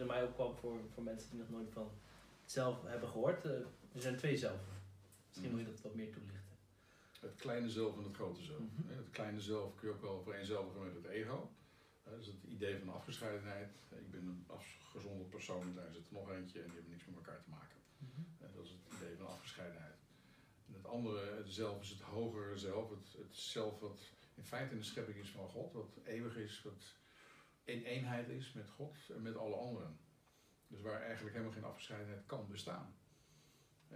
er in mij opkwam voor, voor mensen die nog nooit van zelf hebben gehoord. eh, er zijn twee zelven. Misschien moet je dat wat meer toelichten. Het kleine zelf en het grote zelf. Mhm. Het kleine zelf kun je ook wel vereenzelvigen met het ego. Hè, Dat is het idee van afgescheidenheid. Ik ben een afgezonderd persoon, daar zit er nog eentje en die hebben niks met elkaar te maken. Hè, Dat is het idee van afgescheidenheid. En het andere, het zelf, is het hogere zelf. Het, het zelf wat in feite een schepping is van God. Wat eeuwig is, wat in eenheid is met God en met alle anderen. Dus waar eigenlijk helemaal geen afgescheidenheid kan bestaan.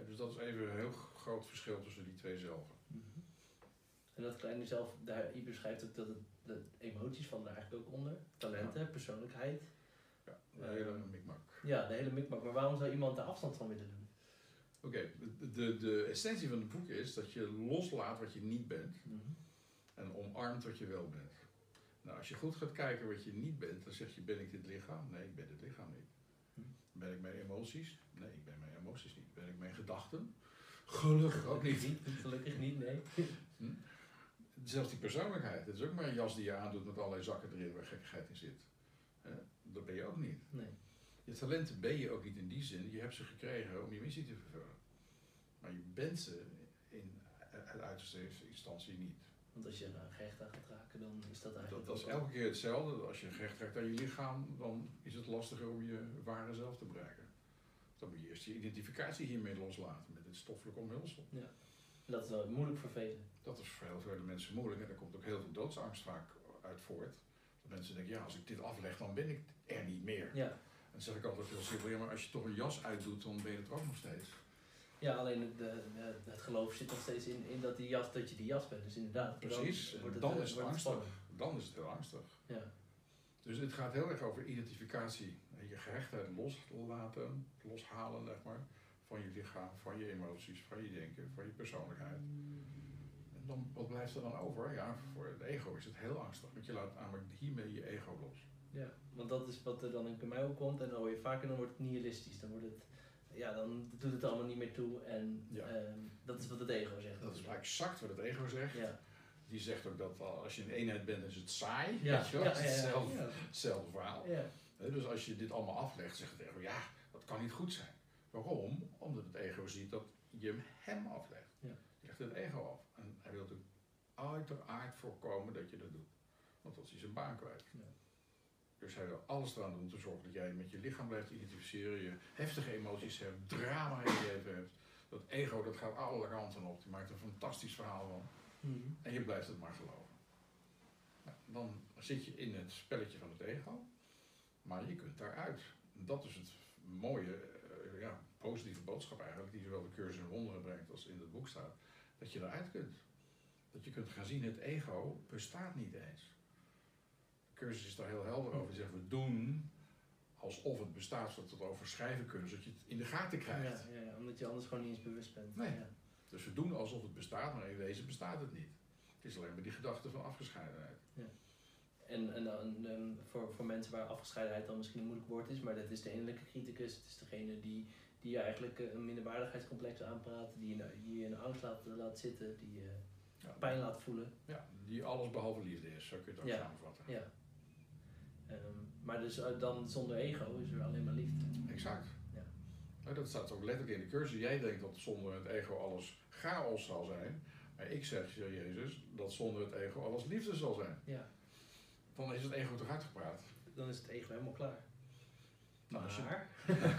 Dus dat is even een heel groot verschil tussen die twee zelven. Mhm. En dat kleine zelf, daar, je beschrijft ook dat het de emoties van daar eigenlijk ook onder. Talenten, persoonlijkheid. Ja, een hele Ehm, mikmak. Ja, de hele mikmak. Maar waarom zou iemand daar afstand van willen doen? Oké, de, de, de essentie van het boek is dat je loslaat wat je niet bent en omarmt wat je wel bent. Nou, als je goed gaat kijken wat je niet bent, dan zeg je: Ben ik dit lichaam? Nee, ik ben dit lichaam niet. Hm. Ben ik mijn emoties? Nee, ik ben mijn emoties niet. Ben ik mijn gedachten? Gelukkig ook niet. Gelukkig niet, nee. Zelfs die persoonlijkheid, het is ook maar een jas die je aandoet met allerlei zakken erin waar gekkigheid in zit. Hè? Dat ben je ook niet. nee. Je talenten ben je ook niet in die zin. Je hebt ze gekregen om je missie te vervullen. Maar je bent ze in het uiterste instantie niet. Want als je er gehecht aan gaat raken, dan is dat eigenlijk... dat is elke keer hetzelfde. Als je gehecht raakt aan je lichaam, dan is het lastiger om je ware zelf te bereiken. Dan moet je eerst je identificatie hiermee loslaten met dit stoffelijk omhulsel. Ja. En dat is wel moeilijk voor velen. Dat is voor heel veel mensen moeilijk en daar komt ook heel veel doodsangst vaak uit voort. Dat mensen denken, ja, als ik dit afleg, dan ben ik er niet meer. Ja. En dan zeg ik altijd heel simpel, ja, maar als je toch een jas uitdoet, dan ben je het ook nog steeds. Ja, alleen het, de, de- het geloof zit nog steeds in, in dat, die jas, dat je die jas bent. Dus inderdaad, Precies, dan, en wordt het, dan eh, is het angstig. Dan is het heel angstig. Ja. Dus het gaat heel erg over identificatie. Je gehechtheid loslaten, loshalen, zeg maar. Van je lichaam, van je emoties, van je denken, van je persoonlijkheid. En dan, wat blijft er dan over? Ja, voor het ego is het heel angstig. Want je laat namelijk hiermee je ego los. ja, want dat is wat er dan in mij opkomt. En dan hoor je vaker, dan wordt het nihilistisch. Dan wordt het... Ja, dan doet het allemaal niet meer toe. En Ja. ehm, dat is wat het ego zegt. Dat is exact wat het ego zegt. Ja. Die zegt ook dat als je een eenheid bent, is het saai. Ja, Weet je wel? hetzelfde, hetzelfde verhaal. Dus als je dit allemaal aflegt, zegt het ego, ja, dat kan niet goed zijn. Waarom? Omdat het ego ziet dat je hem aflegt. Ja. Je legt het ego af. En hij wil natuurlijk uiteraard voorkomen dat je dat doet. Want is hij zijn baan kwijt. Ja. Dus hij wil alles eraan doen om te zorgen dat jij met je lichaam blijft identificeren, je heftige emoties hebt, drama in je leven hebt. Dat ego dat gaat alle kanten op. Die maakt een fantastisch verhaal van. Mhm. En je blijft het maar geloven. Nou, dan zit je in het spelletje van het ego, maar je kunt daaruit. Dat is het mooie, eh, ja, positieve boodschap eigenlijk, die zowel de cursus in wonderen brengt als in het boek staat, dat je eruit kunt. Dat je kunt gaan zien, het ego bestaat niet eens. Cursus is daar heel helder over. Die zegt, we doen alsof het bestaat, zodat we het over schrijven kunnen, zodat je het in de gaten krijgt. Ja, ja, ja, omdat je anders gewoon niet eens bewust bent. Nee. Ja. Dus we doen alsof het bestaat, maar in wezen bestaat het niet. Het is alleen maar die gedachte van afgescheidenheid. En, en, dan, ehm, voor, voor mensen waar afgescheidenheid dan misschien een moeilijk woord is, maar dat is de innerlijke criticus. Het is degene die, die je eigenlijk eh, een minderwaardigheidscomplex aanpraat, die je, die je in angst laat, laat zitten, die je Ja, pijn laat voelen. ja, die alles behalve liefde is, zo kun je het ook Ja. samenvatten. Ja. Ehm, maar dus eh, dan zonder ego is er alleen maar liefde. Exact. Ja. Nou, dat staat ook letterlijk in de cursus. Jij denkt dat zonder het ego alles chaos zal zijn. Maar ik zeg, zegt Jezus, dat zonder het ego alles liefde zal zijn. Ja. Dan is het ego toch uitgepraat. Dan is het ego helemaal klaar. Nou, Maar,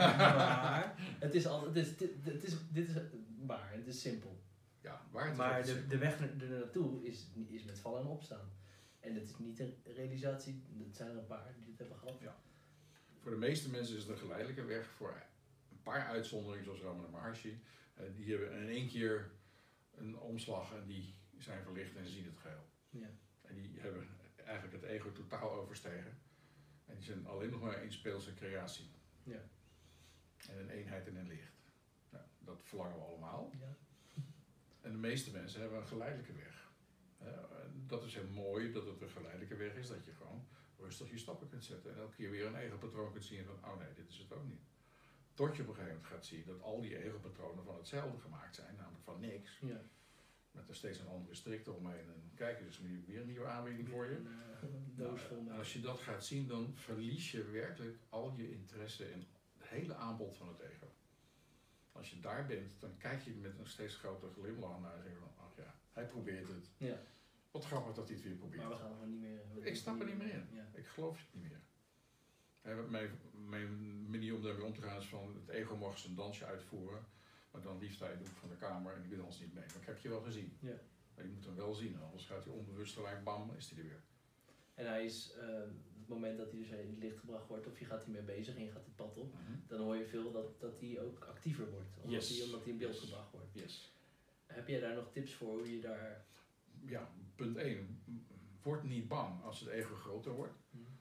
maar het is altijd, het is, dit, het is, dit is waar, het is simpel. Ja, waar het Maar de, de weg er naartoe is, is met vallen en opstaan. En dat is niet een realisatie, dat zijn er een paar die het hebben gehad. Ja. Voor de meeste mensen is het een geleidelijke weg. Voor een paar uitzonderingen, zoals Ramana Maharshi, eh, die hebben in één keer een omslag en die zijn verlicht en zien het geheel. Ja. En die hebben eigenlijk het ego totaal overstegen. En die zijn alleen nog maar in speelse creatie. Ja. En een eenheid en een licht. Nou, dat verlangen we allemaal. Ja. En de meeste mensen hebben een geleidelijke weg. Dat is heel mooi dat het een geleidelijke weg is, dat je gewoon rustig je stappen kunt zetten. En elke keer weer een ego-patroon kunt zien van, oh nee, dit is het ook niet. Tot je op een gegeven moment gaat zien dat al die ego-patronen van hetzelfde gemaakt zijn, namelijk van niks. Ja. met er steeds een andere strikte omheen. En kijk, er is nu weer een nieuwe aanbieding voor je. Eh, een doos vol Nou, als je dat gaat zien, dan verlies je werkelijk al je interesse in het hele aanbod van het ego. Als je daar bent, dan kijk je met een steeds grotere glimlach naar en zeg je van, ach ja, hij probeert het. Ja, Wat grappig dat hij het weer probeert. maar we gaan er niet meer. Ik stap er niet meer in. Ja. Ik geloof het niet meer. Mijn, mijn manier om daarmee om te gaan is van het ego mag zijn dansje uitvoeren, maar dan liefst de hoek van de kamer en ik dans niet mee. Maar ik heb je wel gezien. Ja. Maar je moet hem wel zien, anders gaat hij onbewust gelijk bam, is hij er weer. En hij is, eh, het moment dat hij dus in het licht gebracht wordt, of je gaat hiermee bezig en je gaat het pad op, dan hoor je veel dat, dat hij ook actiever wordt. Omdat, Yes. hij, omdat hij in beeld Yes. gebracht wordt. Yes. Heb jij daar nog tips voor hoe je daar. Ja, punt 1. Word niet bang als het ego groter wordt.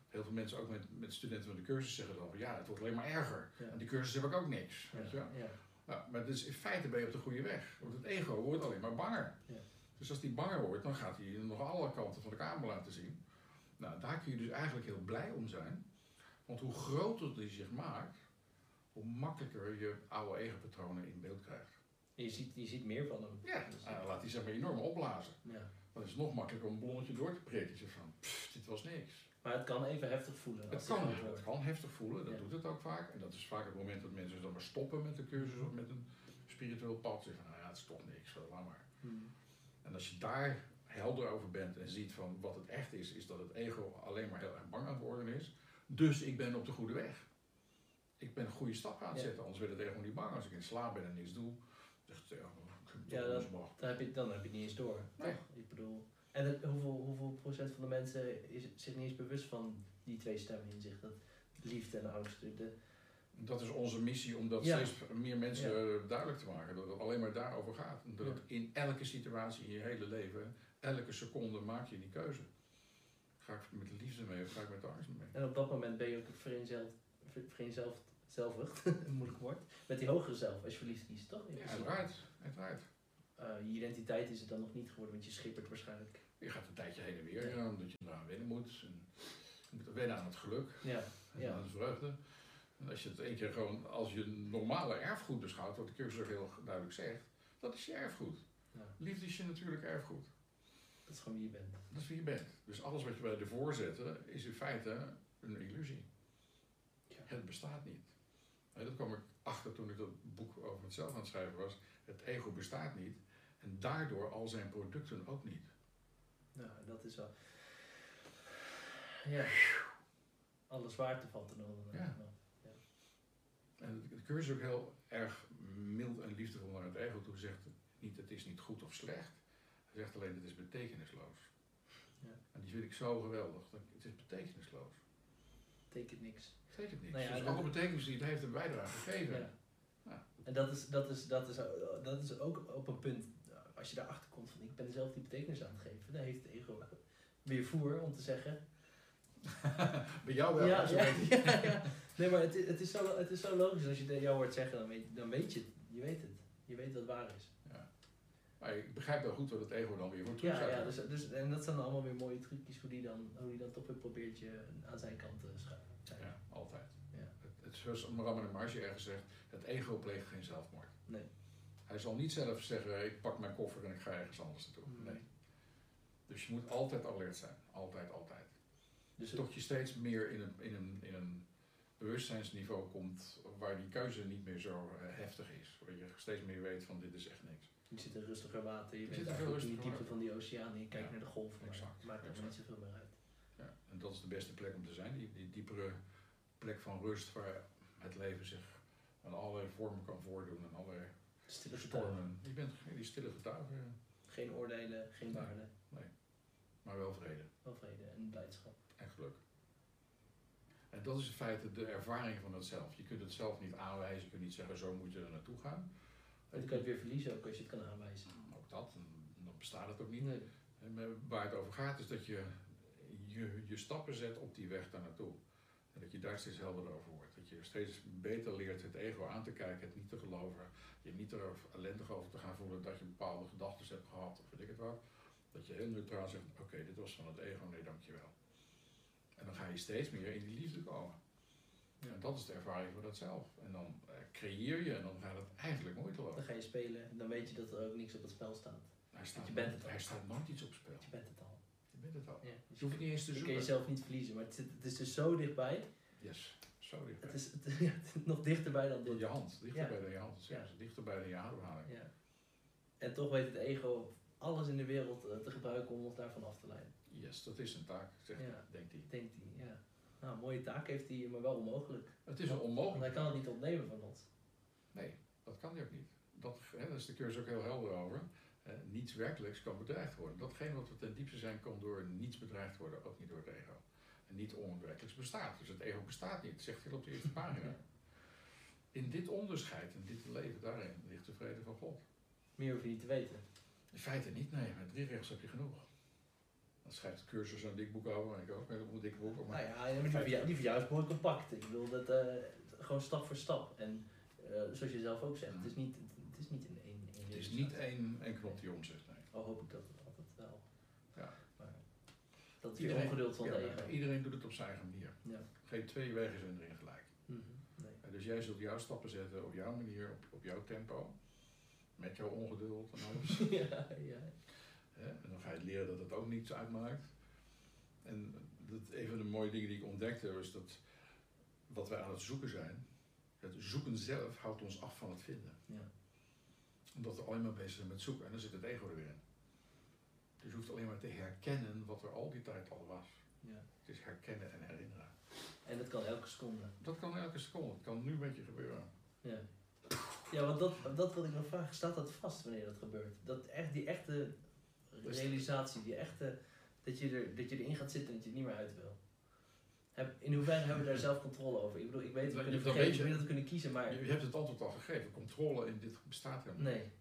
Heel veel mensen, ook met, met studenten van de cursus, zeggen dan van ja, het wordt alleen maar erger. Ja. En die cursus heb ik ook niks. Weet je? Nou, maar dus in feite ben je op de goede weg. Want het ego wordt alleen maar banger. Ja. Dus als die banger wordt, dan gaat hij nog alle kanten van de kamer laten zien. Nou, daar kun je dus eigenlijk heel blij om zijn. Want hoe groter die zich maakt, hoe makkelijker je oude ego-patronen in beeld krijgt. Je ziet, je ziet meer van hem. Ja, Dus, nou, laat hij zeg maar enorm opblazen. ja. Is het nog makkelijker om een ballonnetje door te prikken. Zo van, pff, dit was niks. Maar het kan even heftig voelen. Het kan, het wordt. kan heftig voelen, dat Ja. doet het ook vaak. En dat is vaak het moment dat mensen dan maar stoppen met de cursus of met een spiritueel pad. Zeggen van, nou ja, het is toch niks, laat maar. Hmm. En als je daar helder over bent en ziet van wat het echt is, is dat het ego alleen maar heel erg bang aan het worden is. Dus ik ben op de goede weg. Ik ben een goede stap aan het Ja. zetten, anders werd het ego niet bang. Als ik in slaap ben en niks doe, Ja, dat-. Dan, heb je, dan heb je het niet eens door. Nee. Toch? Ik bedoel. En het- hoeveel, hoeveel procent van de mensen is zich niet eens bewust van die twee stemmen in zich? Dat liefde en angst. De, Dat is onze missie om dat Ja. steeds meer mensen duidelijk te maken. Dat het alleen maar daarover gaat. Dat Ja. in elke situatie in je hele leven, elke seconde maak je die keuze. Ga ik met de liefde mee of ga ik met de angst mee? en op dat moment ben je ook vereenzelvigd, ver- vereenzelvigd, een moeilijk woord, met die hogere zelf als je verliefd kiest, toch? Ja, uiteraard. uiteraard. Eh, je identiteit is het dan nog niet geworden, want je schippert waarschijnlijk. Je gaat een tijdje heen en weer Ja. omdat je eraan wennen moet. En je moet wennen aan het geluk Ja, en Ja. aan de vreugde. En als je het één keer gewoon als je normale erfgoed beschouwt, wat de cursus ook heel duidelijk zegt, dat is je erfgoed. ja, Liefde is je natuurlijke erfgoed. dat is gewoon wie je bent. Dat is wie je bent. Dus alles wat je bij ervoor zetten, is in feite een illusie. Ja. Het bestaat niet. En dat kwam ik achter toen ik dat boek over het zelf aan het schrijven was. Het ego bestaat niet. En daardoor al zijn producten ook niet. Nou, dat is wel. Ja. Alle zwaarte er dan eh, Ja. wel. En de cursus is ook heel erg mild en liefdevol naar het ego toe. Zegt niet het is niet goed of slecht. Hij zegt alleen het is betekenisloos. Ja. En die vind ik zo geweldig. Dat- Het is betekenisloos. Betekent niks. Het betekent niks. Nou ja, dus dat- alle betekenis die het heeft, hebben wij eraan gegeven. Ja. Ja. En dat is, dat, is, dat, is, dat is ook op een punt, als je daarachter komt van ik ben zelf die betekenis aan het geven, dan heeft het ego weer voer om te zeggen. Bij jou wel. ja. Nee, maar het, is- het, is zo, het is zo logisch als je het jou hoort zeggen, dan weet, dan weet je het. Je weet het. Je weet wat waar is. Maar ik begrijp wel goed wat het ego dan weer voor terug Ja, dus, dus, en dat zijn allemaal weer mooie trucjes hoe die dan, hoe die dan toch weer probeert je aan zijn kant te schuiven. Ja, altijd. Ja. Het, het is zoals Maram en Marge ergens zegt, het ego pleegt geen zelfmoord. Nee. Hij zal niet zelf zeggen, ik pak mijn koffer en ik ga ergens anders naartoe. Mm. Nee. Dus je moet altijd alert zijn. Altijd, altijd. Dus Tot je steeds meer in een, in een, in een bewustzijnsniveau komt waar die keuze niet meer zo eh, heftig is. Waar je steeds meer weet van dit is echt niks. Je zit in rustiger water, je Je bent zit in eigenlijk in die diepte van die oceaan en je kijkt Ja, naar de golven, maar exact, het maakt er exact. niet zoveel meer uit. Ja. En dat is de beste plek om te zijn. Die, die diepere plek van rust waar het leven zich aan allerlei vormen kan voordoen en allerlei Stille stormen. stormen. Je bent die stille getuige. Geen oordelen, geen Nee. waarden, maar wel vrede wel vrede en blijdschap. en geluk. En dat is in feite de ervaring van het zelf. Je kunt het zelf niet aanwijzen, je kunt niet zeggen zo moet je er naartoe gaan. Dan kan je het weer verliezen ook als je het kan aanwijzen. Ook dat, dan bestaat het ook niet. Nee. En maar waar het over gaat is dat je, je je stappen zet op die weg daar naartoe. En dat je daar steeds helderder over wordt. Dat je steeds beter leert het ego aan te kijken, het niet te geloven. Je niet er ellendig over te gaan voelen dat je bepaalde gedachten hebt gehad of weet ik het wat. Dat je heel neutraal zegt, oké, dit was van het ego, nee dankjewel. En dan ga je steeds meer in die liefde komen. Ja. Dat is de ervaring van dat zelf. En dan eh, creëer je en dan gaat het eigenlijk moeiteloos. Dan ga je spelen en dan weet je dat er ook niks op het spel staat. Hij staat, je bent het al. hij staat nooit iets op spel. Je bent het al. Je bent het al. Ja. Je hoeft het niet eens te Je kun zoeken. jezelf niet verliezen, maar het, zit, het is dus zo dichtbij. Yes, zo dichtbij. Het is, het, ja, het is nog dichterbij dan dit. je hand, dichterbij Ja. dan je hand. Ze, dichterbij dan je ademhaling. Ja. En toch weet het ego alles in de wereld eh, te gebruiken om ons daarvan af te leiden. Yes, dat is een taak, zegt Ja. hij, denkt hij. Denkt hij, ja. Nou, een mooie taak heeft hij, maar wel onmogelijk. Het is een Want hij onmogelijk. kan het niet ontnemen van ons. Nee, dat kan hij ook niet. Dat, hè, daar is de cursus ook heel helder over. Hè, niets werkelijks kan bedreigd worden. Datgene wat we ten diepste zijn, kan door niets bedreigd worden, ook niet door het ego. En niet onwerkelijks bestaat. Dus het ego bestaat niet, zegt hij op de eerste pagina. In dit onderscheid, in dit leven, daarin ligt de vrede van God. Meer hoef je niet te weten. In feite niet, nee, met drie rechts heb je genoeg. Dan schrijft de cursus een dik boek over, en ik ook een dik boek. Maar Nou ja, die jou, die jou is mooi compact. Ik bedoel, dat, eh, gewoon stap voor stap. En eh, zoals je zelf ook zegt, het is niet, het is niet in één, het is niet één, één knop die omzet, nee. Oh, hoop ik dat altijd wel. Ja. Maar dat is weer ongeduld van ja, iedereen doet het op zijn eigen manier. Ja. Geen twee wegen zijn erin gelijk. Mhm. Nee. Dus jij zult jouw stappen zetten op jouw manier, op, op jouw tempo. Met jouw ongeduld en alles. ja, ja. Hè? En dan ga je leren dat het ook niets uitmaakt. En dat, een van de mooie dingen die ik ontdekte was dat wat wij aan het zoeken zijn, het zoeken zelf houdt ons af van het vinden. Ja. Omdat we alleen maar bezig zijn met zoeken en dan zit het ego er weer in. Dus je hoeft alleen maar te herkennen wat er al die tijd al was. ja. Het is herkennen en herinneren. En dat kan elke seconde. Dat kan elke seconde, het kan nu met je gebeuren. Ja. Ja, want dat, dat wil ik nog vragen. Staat dat vast wanneer dat gebeurt? Dat echt, die echte realisatie, die echte, dat je, er, dat je erin gaat zitten en dat je er niet meer uit wil. Heb, in hoeverre hebben we daar zelf controle over? Ik bedoel, ik weet, we kunnen vergeten, we dat kunnen kiezen, maar Je, je hebt het antwoord al gegeven, controle in dit bestaat helemaal niet. nee,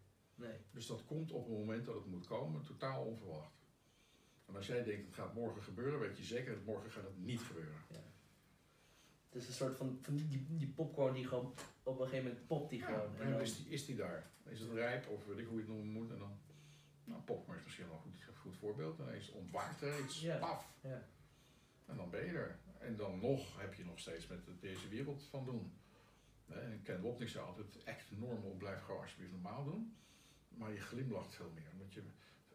nee. Dus dat komt op het moment dat het moet komen, totaal onverwacht. En als jij denkt het gaat morgen gebeuren, weet je zeker dat morgen gaat het niet gebeuren. Het is een soort van, van die, die popcorn die gewoon op een gegeven moment popt die Ja, gewoon. en dan is die, is die daar. Is het rijp, of weet ik hoe je het noemen moet. En dan, nou, popcorn is misschien wel een goed, goed voorbeeld. Dan is ontwaakt er iets, Ja. paf. Ja. En dan ben je er. En dan nog heb je nog steeds met deze wereld van doen. En Ken Wapnick zei altijd, act normal, blijf gewoon alsjeblieft normaal doen. Maar je glimlacht veel meer. Omdat je,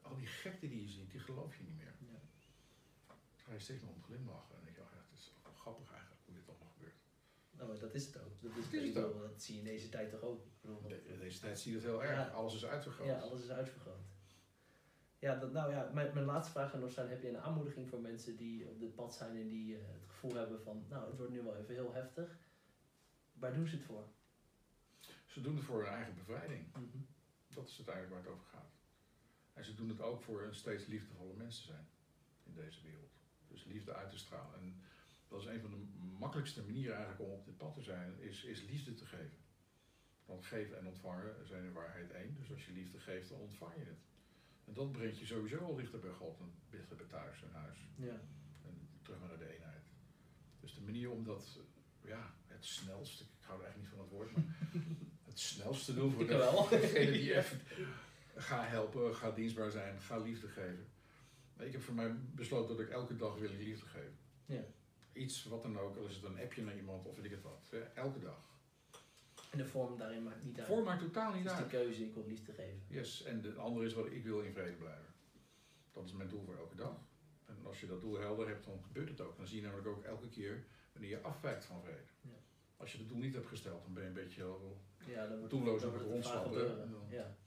al die gekte die je ziet, die geloof je niet meer. Ja. Dan ga je steeds meer om glimlachen. En dan denk je, oh ja, het is ook wel grappig eigenlijk hoe dit allemaal gebeurt. Nou, maar dat is het ook. Dat, is, Dat is ik het bedoel, dat zie je in deze tijd toch ook. Ik bedoel, De- deze tijd zie je het heel erg. Ja. Alles is uitvergroot. Ja, alles is uitvergroot. Ja, dat, nou ja, mijn, mijn laatste vraag aan nog zijn, heb je een aanmoediging voor mensen die op dit pad zijn en die eh, het gevoel hebben van, nou, het wordt nu wel even heel heftig. Waar doen ze het voor? Ze doen het voor hun eigen bevrijding. Mhm. Dat is uiteindelijk waar het over gaat. En ze doen het ook voor een steeds liefdevolle mensen zijn in deze wereld. Dus liefde uit te stralen. En dat is een van de makkelijkste manieren eigenlijk om op dit pad te zijn, is, is liefde te geven. Want geven en ontvangen zijn in waarheid één. Dus als je liefde geeft, dan ontvang je het. En dat brengt je sowieso al dichter bij God en dichter bij thuis en huis. Ja. En terug naar de eenheid. Dus de manier om dat, ja, het snelst, ik hou er echt niet van het woord, maar het snelst te doen voor Ik de- wel. degene die even ga helpen, ga dienstbaar zijn, ga liefde geven. Ik heb voor mij besloten dat ik elke dag wil liefde geven. Ja. Iets wat dan ook, al is het een appje naar iemand of weet ik het wat. Elke dag. En de vorm daarin maakt niet uit. Voor maakt totaal Het niet is de uit. keuze, ik wil liefde geven. Yes, en de andere is wat ik wil in vrede blijven. Dat is mijn doel voor elke dag. En als je dat doel helder hebt, dan gebeurt het ook. Dan zie je namelijk ook elke keer wanneer je afwijkt van vrede. Ja. Als je het doel niet hebt gesteld, dan ben je een beetje heel... Ja, dan Doelloos op het rondstappen, Ja.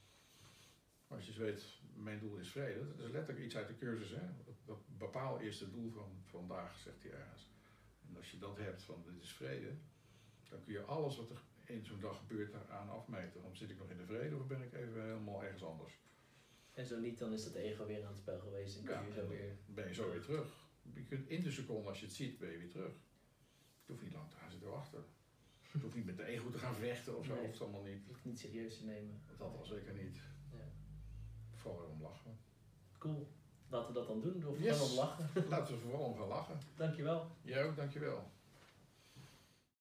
Als je weet, mijn doel is vrede. Dat is letterlijk iets uit de cursus. Hè? Dat, dat bepaal eerst het doel van vandaag, zegt hij ergens. En als je dat hebt, van dit is vrede, dan kun je alles wat er in zo'n dag gebeurt aan afmeten. Dan zit ik nog in de vrede of ben ik even helemaal ergens anders. En zo niet, dan is dat ego weer aan het spel geweest en kun Ja, je zo weer... Ben je zo weer terug. Je kunt in de seconde, als je het ziet, ben je weer terug. Je hoeft niet lang te gaan zitten wachten. Je hoeft niet met de ego te gaan vechten of zo. Nee. Hoeft allemaal niet. Hoeft niet serieus te nemen. Dat al zeker niet. Ja. Vooral om lachen. Cool. Laten we dat dan doen. Of Yes. gewoon om lachen. Laten we vooral om gaan lachen. Dankjewel. Jij ook, dankjewel.